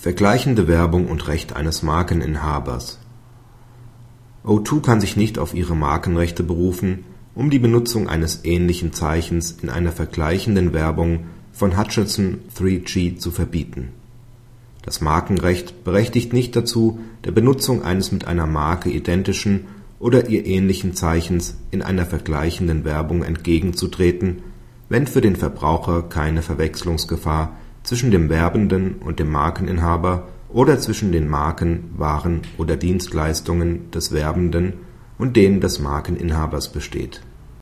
Vergleichende Werbung und Recht eines Markeninhabers O2 kann sich nicht auf ihre Markenrechte berufen, um die Benutzung eines ähnlichen Zeichens in einer vergleichenden Werbung von Hutchison 3G zu verbieten. Das Markenrecht berechtigt nicht dazu, der Benutzung eines mit einer Marke identischen oder ihr ähnlichen Zeichens in einer vergleichenden Werbung entgegenzutreten, wenn für den Verbraucher keine Verwechslungsgefahr zwischen dem Werbenden und dem Markeninhaber oder zwischen den Marken, Waren oder Dienstleistungen des Werbenden und denen des Markeninhabers besteht